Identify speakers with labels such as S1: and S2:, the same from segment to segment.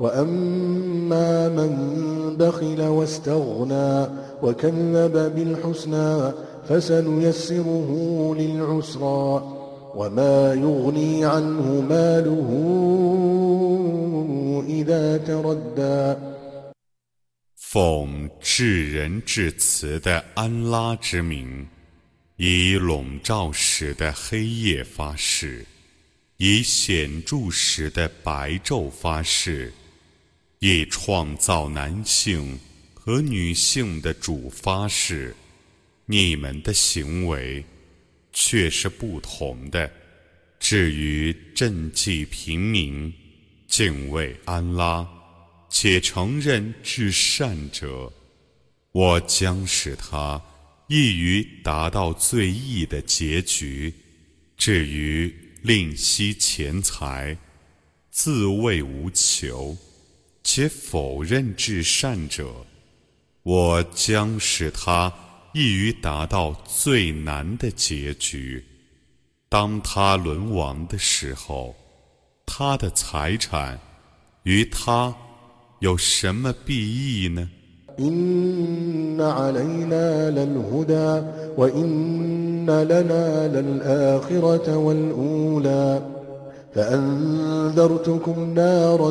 S1: وأما من بخل واستغنى وكذب بالحسنى فسنيسره للعسرى وما يغني عنه ماله إذا تردى
S2: 奉至仁至慈的安拉之名，以笼罩时的黑夜发誓，以显着时的白昼发誓， 以创造男性和女性的主发誓，你们的行为却是不同的。至于赈济平民，敬畏安拉。且承认至善者，我将使他易于达到最易的结局。至于吝惜钱财、自谓无求，且否认至善者，我将使他易于达到最难的结局。当他沦亡的时候，他的财产与他。有什么裨益呢？
S1: إن علينا للهدى وإن لنا للآخرة والأولى فأنذرتكم نارا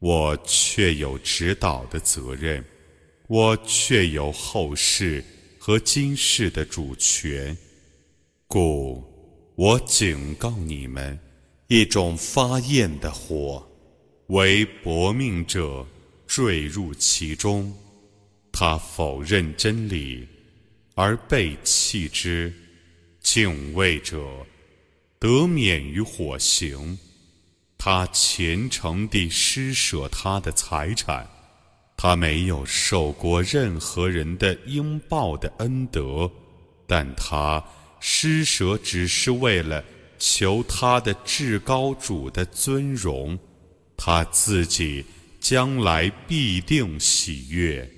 S2: 我却有指导的责任，我却有后世和今世的主权，故我警告你们，一种发焰的火。为薄命者坠入其中，他否认真理而被弃之；敬畏者得免于火刑。他虔诚地施舍他的财产，他没有受过任何人的应报的恩德，但他施舍只是为了求他的至高主的尊荣。他自己将来必定喜悦。